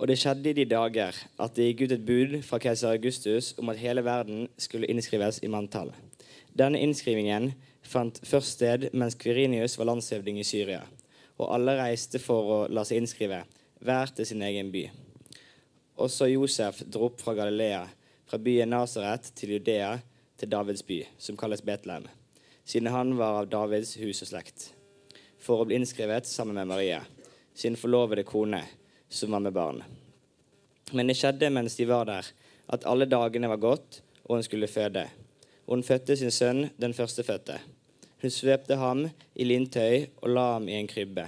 Og det skjedde i de dager at det gikk ut et bud fra keiser Augustus om at hele verden skulle innskrives i manntall. Denne innskrivingen fant først sted mens Kvirinius var landshøvding i Syria, og alle reiste for å la seg innskrive, hver til sin egen by. Også Josef dro opp fra Galilea, fra byen Nasaret til Judea, til Davids by, som kalles Betlehem, siden han var av Davids hus og slekt, for å bli innskrevet sammen med Maria, sin forlovede kone, som var med barn. Men det skjedde mens de var der, at alle dagene var gått, og hun skulle føde. Og hun fødte sin sønn, den førstefødte. Hun svøpte ham i lintøy og la ham i en krybbe,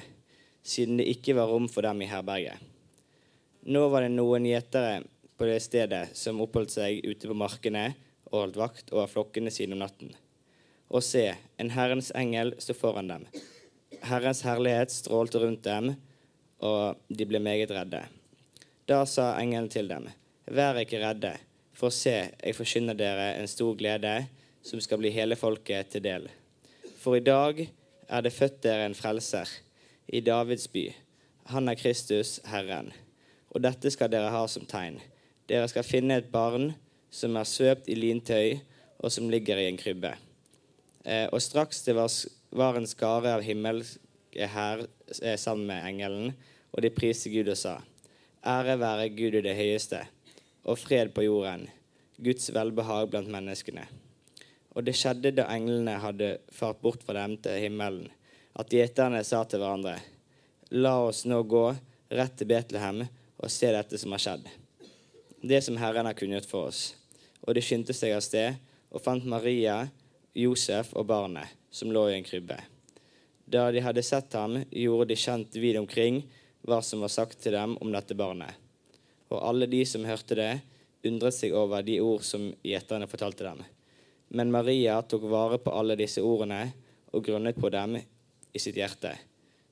siden det ikke var rom for dem i herberget. Nå var det noen gjetere på det stedet som oppholdt seg ute på markene og holdt vakt over flokkene sine om natten. Og se, en Herrens engel sto foran dem. Herrens herlighet strålte rundt dem, og de ble meget redde. Da sa engelen til dem, Vær ikke redde, for se, jeg forkynner dere en stor glede som skal bli hele folket til del. For i dag er det født dere en frelser i Davids by. Han er Kristus, Herren. Og dette skal dere ha som tegn. Dere skal finne et barn som er svøpt i lintøy, og som ligger i en krybbe. Eh, og straks det var, var en skare av himmelske hær eh, sammen med engelen, og de priste Gud og sa:" Ære være Gud i det høyeste, og fred på jorden, Guds velbehag blant menneskene. Og det skjedde da englene hadde fart bort fra dem til himmelen, at gjeterne sa til hverandre:" La oss nå gå rett til Betlehem og se dette som har skjedd, det som Herren har kunngjort for oss. Og de skyndte seg av sted og fant Maria, Josef og barnet, som lå i en krybbe. Da de hadde sett ham, gjorde de kjent vid omkring hva som var sagt til dem om dette barnet. Og alle de som hørte det, undret seg over de ord som gjeterne fortalte dem. Men Maria tok vare på alle disse ordene og grunnet på dem i sitt hjerte.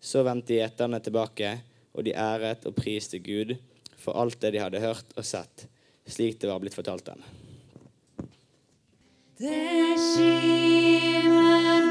Så vendte gjeterne tilbake, og de æret og priste Gud for alt det de hadde hørt og sett, slik det var blitt fortalt dem. Det skimer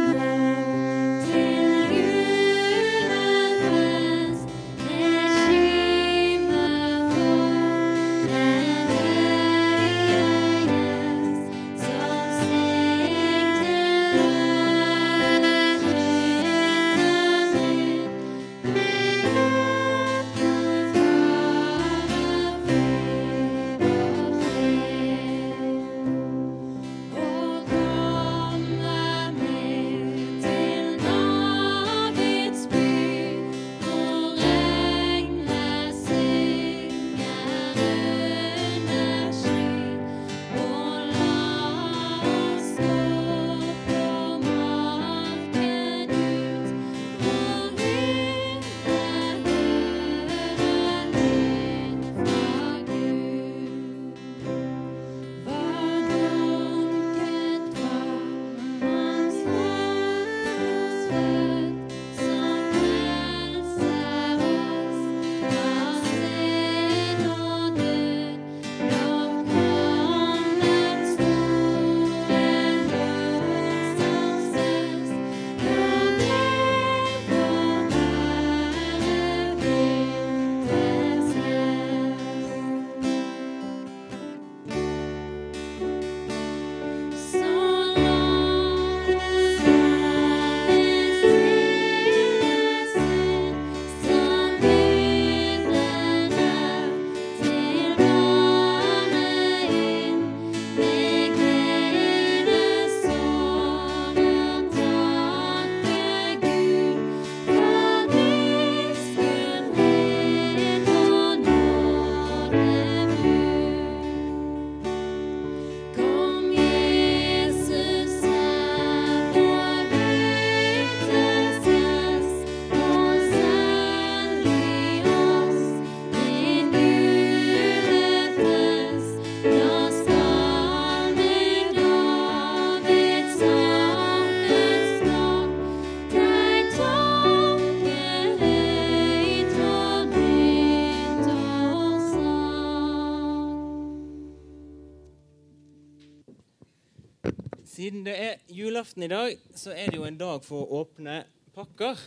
Siden det er julaften i dag, så er det jo en dag for å åpne pakker.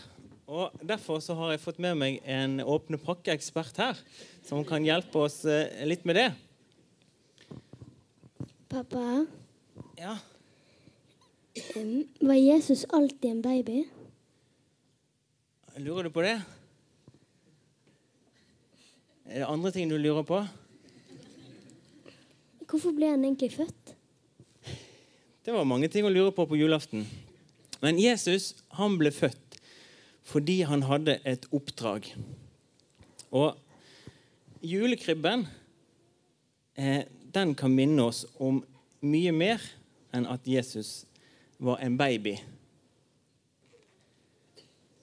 Og Derfor så har jeg fått med meg en åpne pakke-ekspert her, som kan hjelpe oss eh, litt med det. Pappa, Ja, var Jesus alltid en baby? Lurer du på det? Er det andre ting du lurer på? Hvorfor ble han egentlig født? Det var mange ting å lure på på julaften. Men Jesus han ble født fordi han hadde et oppdrag. Og julekrybben eh, den kan minne oss om mye mer enn at Jesus var en baby.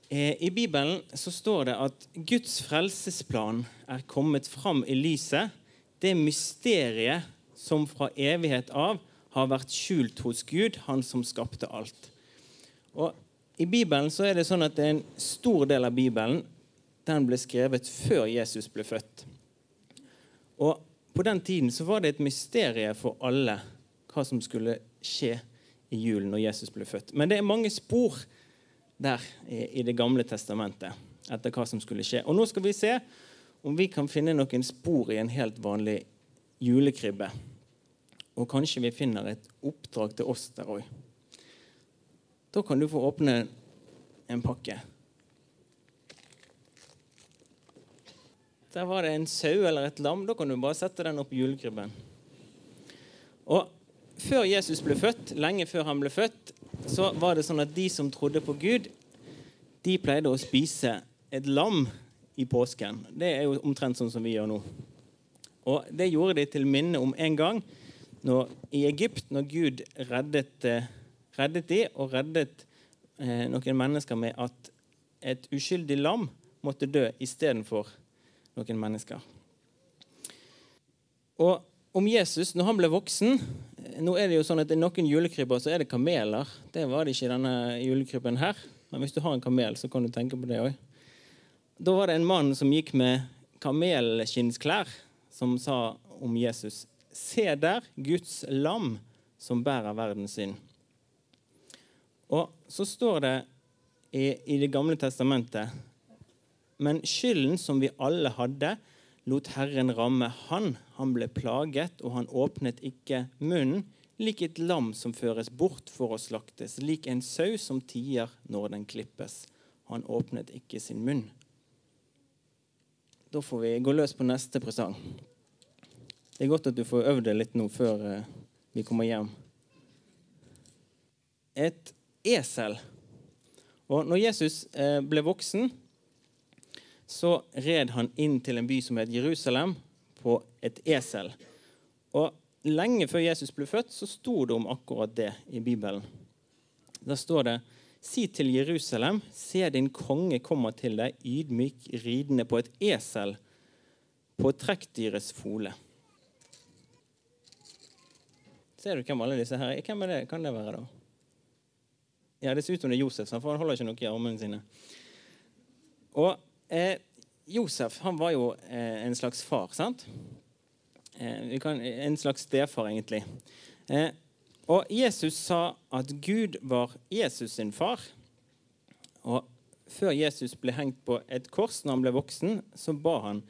Eh, I Bibelen så står det at Guds frelsesplan er kommet fram i lyset. Det mysteriet som fra evighet av har vært skjult hos Gud, han som skapte alt. Og I Bibelen så er det sånn at en stor del av Bibelen den ble skrevet før Jesus ble født. Og På den tiden så var det et mysterium for alle hva som skulle skje i julen når Jesus ble født. Men det er mange spor der i Det gamle testamentet etter hva som skulle skje. Og Nå skal vi se om vi kan finne noen spor i en helt vanlig julekrybbe. Og kanskje vi finner et oppdrag til oss der òg. Da kan du få åpne en pakke. Der var det en sau eller et lam. Da kan du bare sette den opp i julekrybben. Og før Jesus ble født, lenge før han ble født, så var det sånn at de som trodde på Gud, de pleide å spise et lam i påsken. Det er jo omtrent sånn som vi gjør nå. Og Det gjorde de til minne om en gang når, i Egypt, når Gud reddet, eh, reddet de og reddet eh, noen mennesker med at et uskyldig lam måtte dø istedenfor noen mennesker. Og om Jesus, når han ble voksen eh, Nå er det jo sånn at i noen julekrybber så er det kameler. Det var det ikke i denne julekrybben her. Men hvis du har en kamel, så kan du tenke på det òg. Da var det en mann som gikk med kamelskinnsklær, som sa om Jesus Se der, Guds lam som bærer verden sin. Og så står det i, i Det gamle testamentet Men skylden som vi alle hadde, lot Herren ramme han. Han ble plaget, og han åpnet ikke munnen, lik et lam som føres bort for å slaktes, lik en sau som tier når den klippes. Han åpnet ikke sin munn. Da får vi gå løs på neste presang. Det er godt at du får øvd deg litt nå før eh, vi kommer hjem. Et esel. Og når Jesus eh, ble voksen, så red han inn til en by som het Jerusalem, på et esel. Og lenge før Jesus ble født, så sto det om akkurat det i Bibelen. Da står det Si til Jerusalem, se din konge kommer til deg, ydmyk ridende på et esel, på trekkdyrets fole. Ser du hvem alle disse her er? Hvem er det? kan det være, da? Ja, Det ser ut som det er Josef, for han holder ikke noe i armene sine. Og eh, Josef han var jo eh, en slags far, sant? Eh, kan, en slags stefar, egentlig. Eh, og Jesus sa at Gud var Jesus sin far. Og før Jesus ble hengt på et kors når han ble voksen, så ba han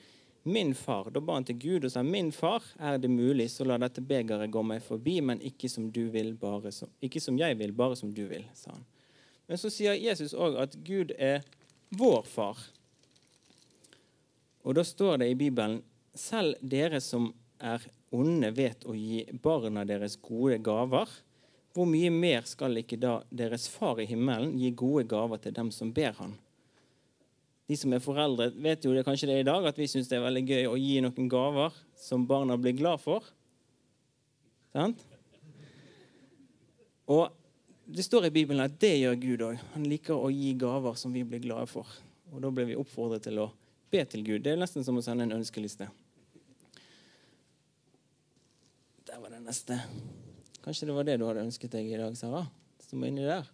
min far. Da ba han til Gud og sa min far, er det mulig, så la dette begeret gå meg forbi, men ikke som, du vil, bare som, ikke som jeg vil, bare som du vil, sa han. Men så sier Jesus òg at Gud er vår far. Og da står det i Bibelen selv dere som er onde, vet å gi barna deres gode gaver. Hvor mye mer skal ikke da deres far i himmelen gi gode gaver til dem som ber han? De som er foreldre, vet jo det kanskje det er i dag at vi syns det er veldig gøy å gi noen gaver som barna blir glad for. Sant? Og det står i Bibelen at det gjør Gud òg. Han liker å gi gaver som vi blir glade for. Og da blir vi oppfordret til å be til Gud. Det er nesten som å sende en ønskeliste. Der var det neste. Kanskje det var det du hadde ønsket deg i dag, Sara? Som er inni der.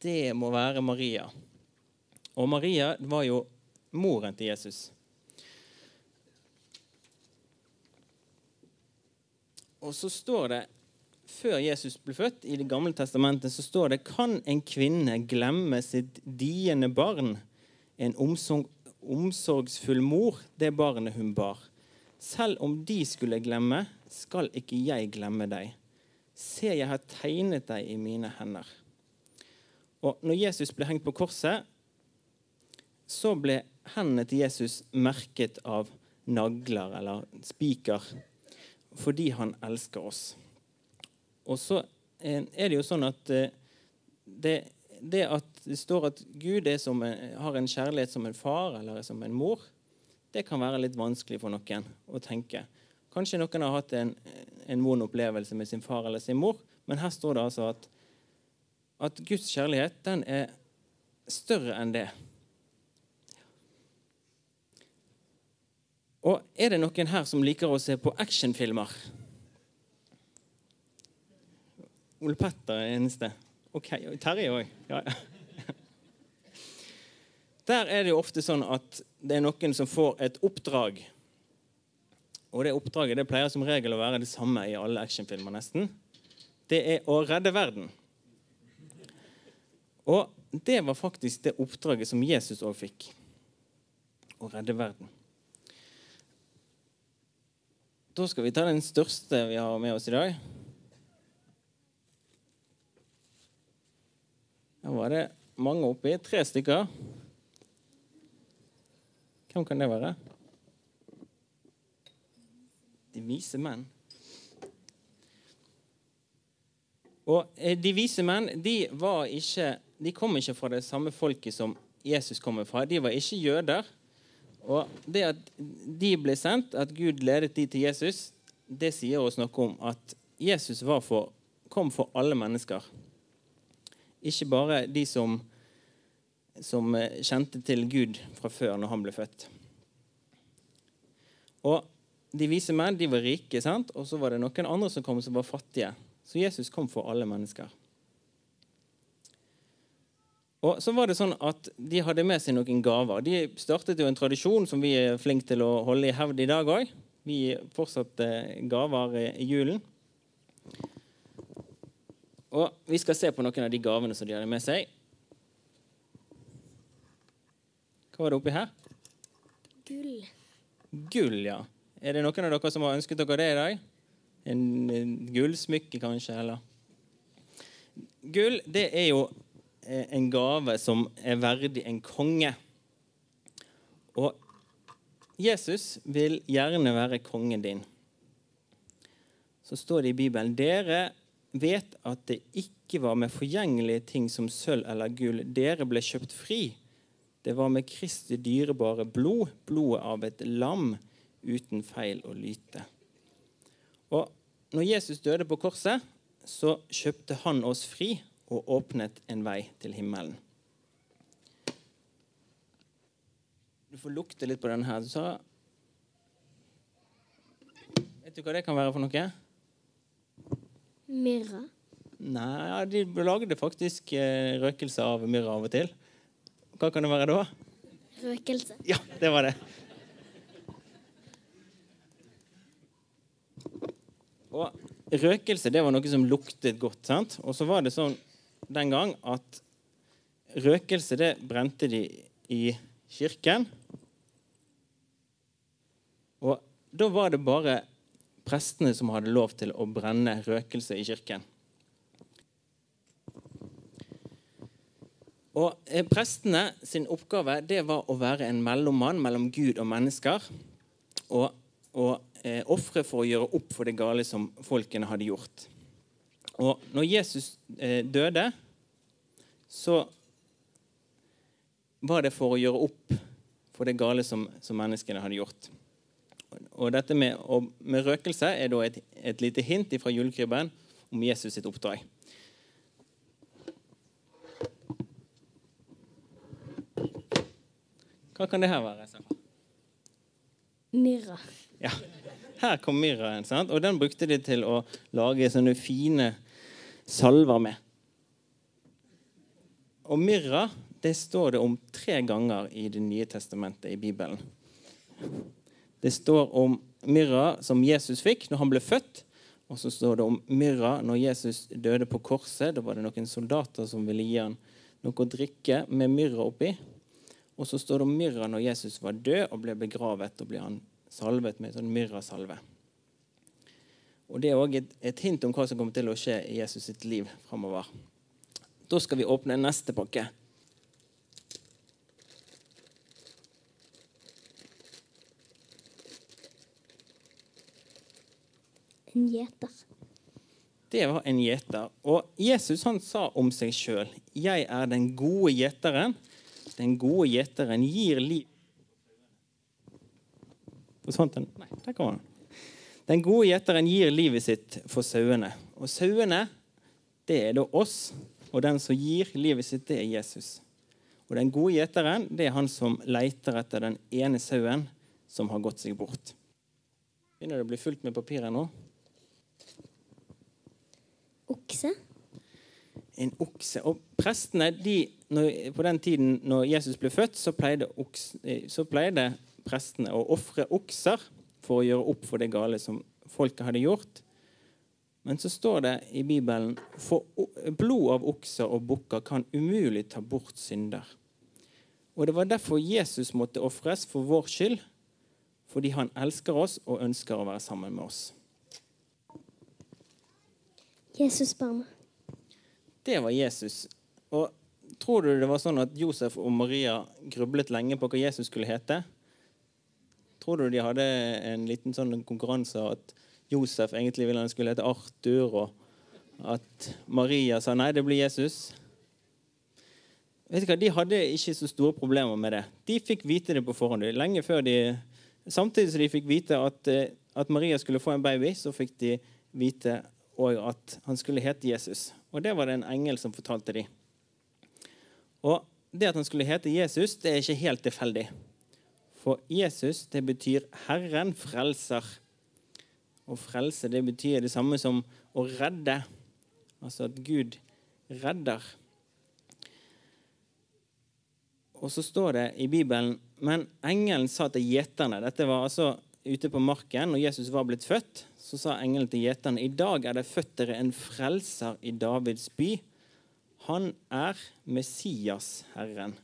Det må være Maria. Og Maria var jo moren til Jesus. Og så står det før Jesus ble født, i Det gamle testamentet, så står det Kan en kvinne glemme sitt diende barn, en omsorg, omsorgsfull mor, det barnet hun bar? Selv om de skulle glemme, skal ikke jeg glemme deg. Se, jeg har tegnet deg i mine hender. Og når Jesus ble hengt på korset, så ble hendene til Jesus merket av nagler eller spiker fordi han elsker oss. Og så eh, er det jo sånn at eh, det, det at det står at Gud som har en kjærlighet som en far eller som en mor, det kan være litt vanskelig for noen å tenke. Kanskje noen har hatt en, en vond opplevelse med sin far eller sin mor, men her står det altså at, at Guds kjærlighet den er større enn det. Og er det noen her som liker å se på actionfilmer? Ole Petter er eneste. Ok, Terje òg. Ja, ja. Der er det jo ofte sånn at det er noen som får et oppdrag. Og det oppdraget det pleier som regel å være det samme i alle actionfilmer. nesten. Det er å redde verden. Og det var faktisk det oppdraget som Jesus òg fikk. Å redde verden. Da skal vi ta den største vi har med oss i dag. Her var det mange oppi. Tre stykker. Hvem kan det være? De vise menn. Og eh, De vise menn de, var ikke, de kom ikke fra det samme folket som Jesus kommer fra. De var ikke jøder. Og det at de ble sendt, at Gud ledet de til Jesus, det sier oss noe om at Jesus for, kom for alle mennesker. Ikke bare de som, som eh, kjente til Gud fra før når han ble født. Og De vise menn de var rike, sant? og så var det noen andre som kom som var fattige. Så Jesus kom for alle mennesker. Og så var det sånn at De hadde med seg noen gaver. De startet jo en tradisjon som vi er flinke til å holde i hevd i dag òg. Vi fortsatte gaver i julen. Og Vi skal se på noen av de gavene som de hadde med seg. Hva var det oppi her? Gull. Gull, ja. Er det noen av dere som har ønsket dere det i dag? En, en gullsmykke, kanskje? eller? Gull det er jo en gave som er verdig en konge. Og Jesus vil gjerne være kongen din. Så står det i Bibelen dere vet at det ikke var med forgjengelige ting som sølv eller gull dere ble kjøpt fri. Det var med Kristi dyrebare blod, blodet av et lam uten feil og lyte. Og når Jesus døde på korset, så kjøpte han oss fri og åpnet en vei til himmelen. Du får lukte litt på denne her. Så Vet du hva det kan være for noe? Myrra. Nei, de lagde faktisk eh, røkelse av myrra av og til. Hva kan det være da? Røkelse. Ja, det var det. Og røkelse det var noe som luktet godt. sant? Og så var det sånn den gang at røkelse det brente de i kirken. Og da var det bare prestene som hadde lov til å brenne røkelse i kirken. Og eh, Prestene sin oppgave det var å være en mellommann mellom Gud og mennesker. Og, og eh, ofre for å gjøre opp for det gale som folkene hadde gjort. Og når Jesus eh, døde, så var det for å gjøre opp for det gale som, som menneskene hadde gjort. Og dette med, og med røkelse er da et, et lite hint fra julekrybben om Jesus sitt oppdrag. Hva kan det her være? Mirra. Ja. Her kom myrraen, sant? og den brukte de til å lage sånne fine salver med. Og myrra det står det om tre ganger i Det nye testamentet i Bibelen. Det står om myrra som Jesus fikk når han ble født, Og så står det om myrra når Jesus døde på korset. Da var det noen soldater som ville gi han noe å drikke med myrra oppi. Og så står det om myrra når Jesus var død og ble begravet. og ble han salvet med sånn myrrasalve. Og Det er òg et, et hint om hva som kommer til å skje i Jesus sitt liv framover. Da skal vi åpne neste pakke. En gjeter. Det var en gjeter. Og Jesus han sa om seg sjøl, 'Jeg er den gode gjeteren'. Den gode gjeteren gir liv Forsvant den? Nei, der kommer den. Den gode gjeteren gir livet sitt for sauene. Og sauene, det er da oss. Og den som gir livet sitt, det er Jesus. Og den gode gjeteren, det er han som leiter etter den ene sauen som har gått seg bort. Begynner det å bli fullt med papir her nå? Okse. en okse. Og prestene, de, når, På den tiden når Jesus ble født, så pleide, oks, eh, så pleide prestene å ofre okser for å gjøre opp for det gale som folket hadde gjort. Men så står det i Bibelen for blod av okser og bukker kan umulig ta bort synder. Og Det var derfor Jesus måtte ofres for vår skyld, fordi han elsker oss og ønsker å være sammen med oss. Jesus Jesusbarnet. Det var Jesus. Og Tror du det var sånn at Josef og Maria grublet lenge på hva Jesus skulle hete? Tror du de hadde en liten sånn konkurranse at Josef egentlig ville han skulle hete Arthur, og at Maria sa nei, det blir Jesus? Vet du hva, De hadde ikke så store problemer med det. De fikk vite det på forhånd. lenge før de, Samtidig som de fikk vite at, eh, at Maria skulle få en baby, så fikk de vite òg at han skulle hete Jesus. Og det var det en engel som fortalte dem. Og det at han skulle hete Jesus, det er ikke helt tilfeldig. For Jesus, det betyr Herren frelser. Og frelse, det betyr det samme som å redde. Altså at Gud redder. Og så står det i Bibelen Men engelen sa til gjeterne Dette var altså ute på marken når Jesus var blitt født. Så sa engelen til gjeterne I dag er det født dere en frelser i Davids by. Han er Messias, Herren.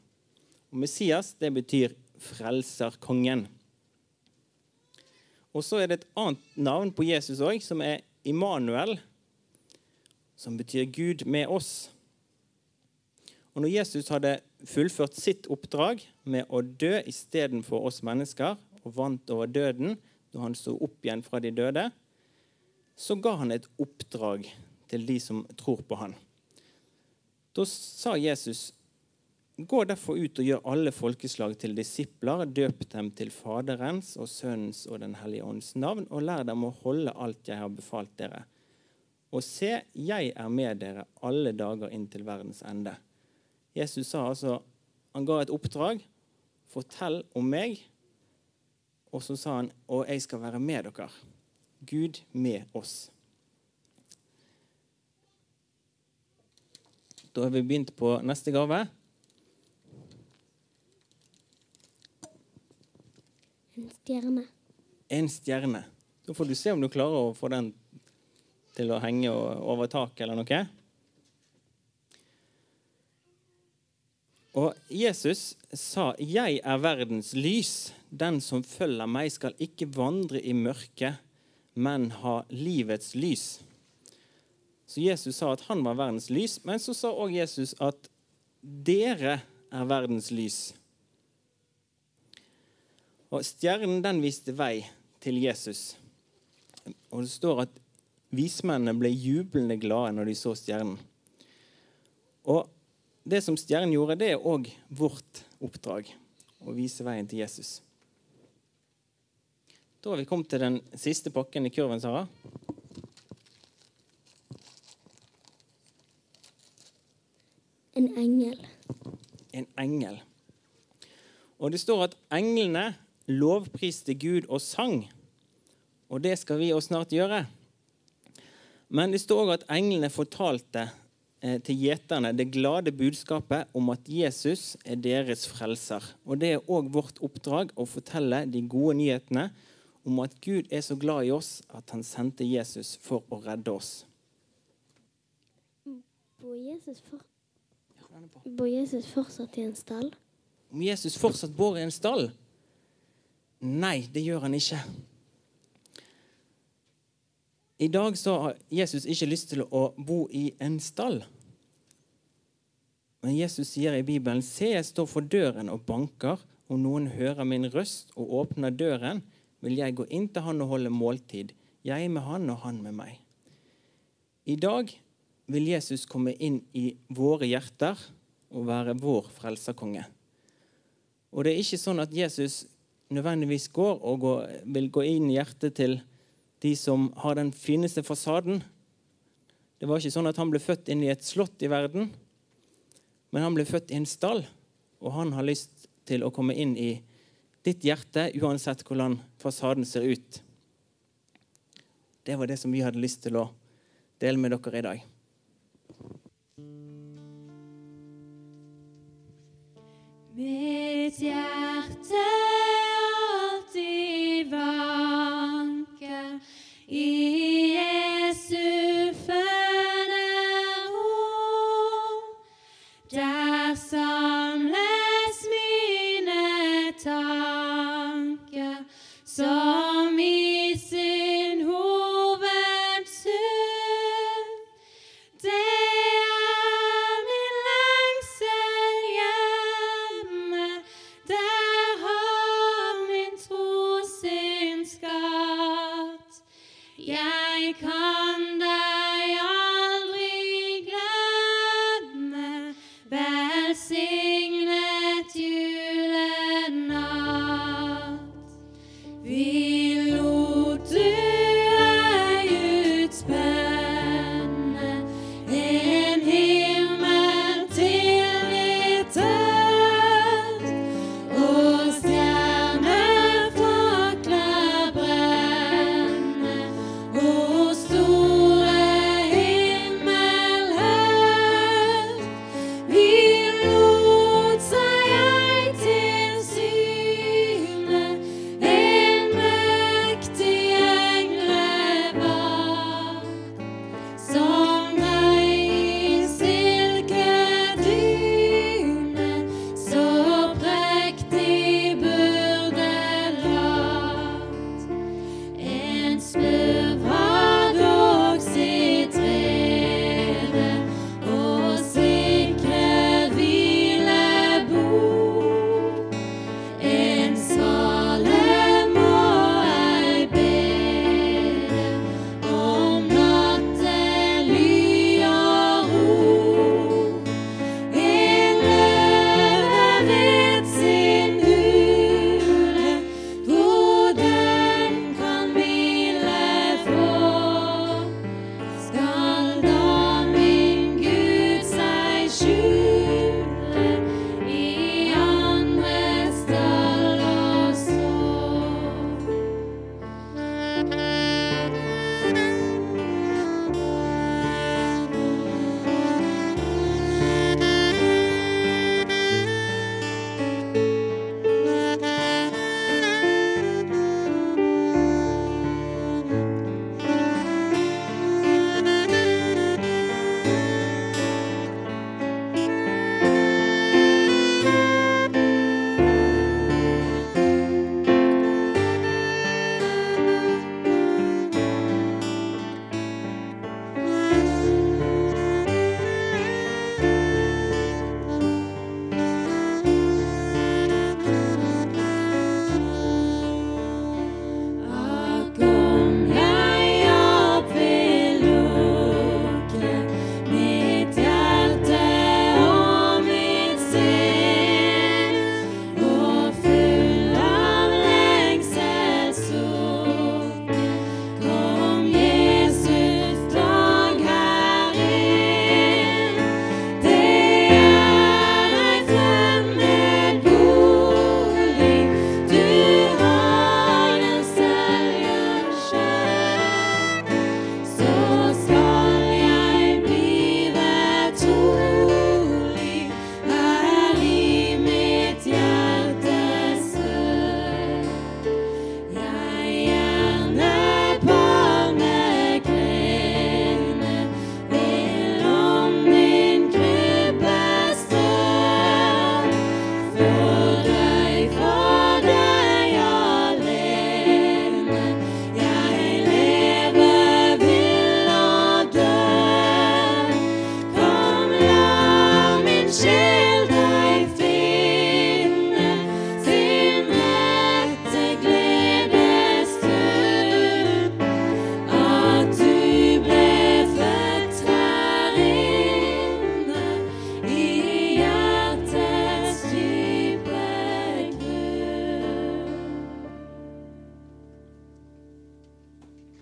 Og Messias, det betyr frelserkongen. Og så er det et annet navn på Jesus òg, som er Immanuel, som betyr Gud med oss. Og når Jesus hadde fullført sitt oppdrag med å dø istedenfor oss mennesker, og vant over døden da han sto opp igjen fra de døde, så ga han et oppdrag til de som tror på han. Da sa Jesus Gå derfor ut og gjør alle folkeslag til disipler, døp dem til Faderens og Sønnens og Den hellige ånds navn, og lær dem å holde alt jeg har befalt dere. Og se, jeg er med dere alle dager inn til verdens ende. Jesus sa altså, han ga et oppdrag. Fortell om meg. Og så sa han, og jeg skal være med dere. Gud med oss. Da har vi begynt på neste gave. En stjerne. En stjerne. Da får du se om du klarer å få den til å henge over taket eller noe. Og Jesus sa, 'Jeg er verdens lys. Den som følger meg, skal ikke vandre i mørket, men ha livets lys.' Så Jesus sa at han var verdens lys, men så sa òg Jesus at dere er verdens lys. Og Stjernen den viste vei til Jesus. Og det står at vismennene ble jublende glade når de så stjernen. Og det som stjernen gjorde, det er òg vårt oppdrag. Å vise veien til Jesus. Da har vi kommet til den siste pakken i kurven, Sara. En engel. En engel. Og det står at englene lovpriste Gud og sang. Og det skal vi også snart gjøre. Men det står at englene fortalte eh, til gjeterne det glade budskapet om at Jesus er deres frelser. Og det er òg vårt oppdrag å fortelle de gode nyhetene om at Gud er så glad i oss at han sendte Jesus for å redde oss. Bor Jesus, for, bor Jesus fortsatt i en stall? Om Jesus fortsatt bor i en stall? Nei, det gjør han ikke. I dag så har Jesus ikke lyst til å bo i en stall. Men Jesus sier i Bibelen, se, jeg står for døren og banker. Om noen hører min røst og åpner døren, vil jeg gå inn til han og holde måltid. Jeg med han og han med meg. I dag vil Jesus komme inn i våre hjerter og være vår frelserkonge. Og det er ikke sånn at Jesus nødvendigvis går og går, vil gå inn i hjertet til de som har den fineste fasaden. Det var ikke sånn at han ble født inn i et slott i verden, men han ble født i en stall, og han har lyst til å komme inn i ditt hjerte, uansett hvordan fasaden ser ut. Det var det som vi hadde lyst til å dele med dere i dag. Mitt hjerte i vanken I en Yeah, I come down.